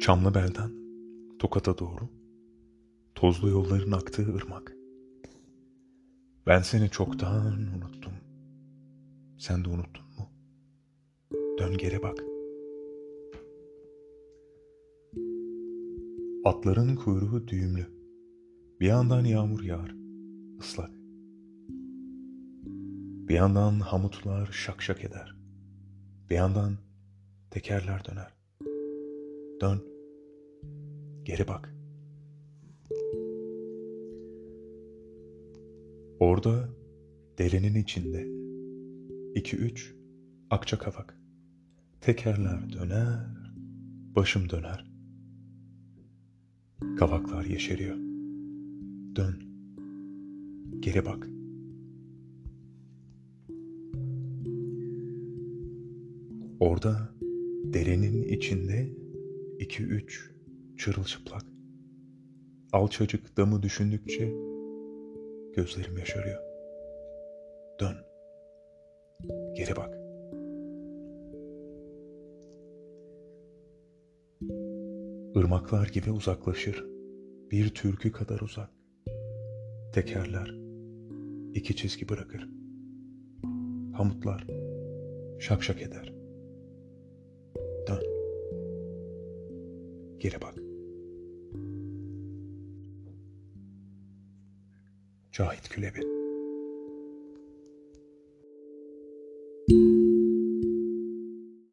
Çamlıbel'den Tokat'a doğru tozlu yolların aktığı ırmak. Ben seni çoktan unuttum. Sen de unuttun mu? Dön geri bak. Atların kuyruğu düğümlü. Bir yandan yağmur yağar, ıslak. Bir yandan hamutlar şak şak eder. Bir yandan tekerler döner. Dön. Geri bak. Orada derenin içinde iki üç akça kavak. Tekerler döner, başım döner. Kavaklar yeşeriyor. Dön. Geri bak. Orada derenin içinde iki üç çırılçıplak. Alçacık damı düşündükçe gözlerim yaşarıyor. Dön. Geri bak. Irmaklar gibi uzaklaşır. Bir türkü kadar uzak. Tekerler iki çizgi bırakır. Hamutlar şak şak eder. Geri bak. Cahit Külebi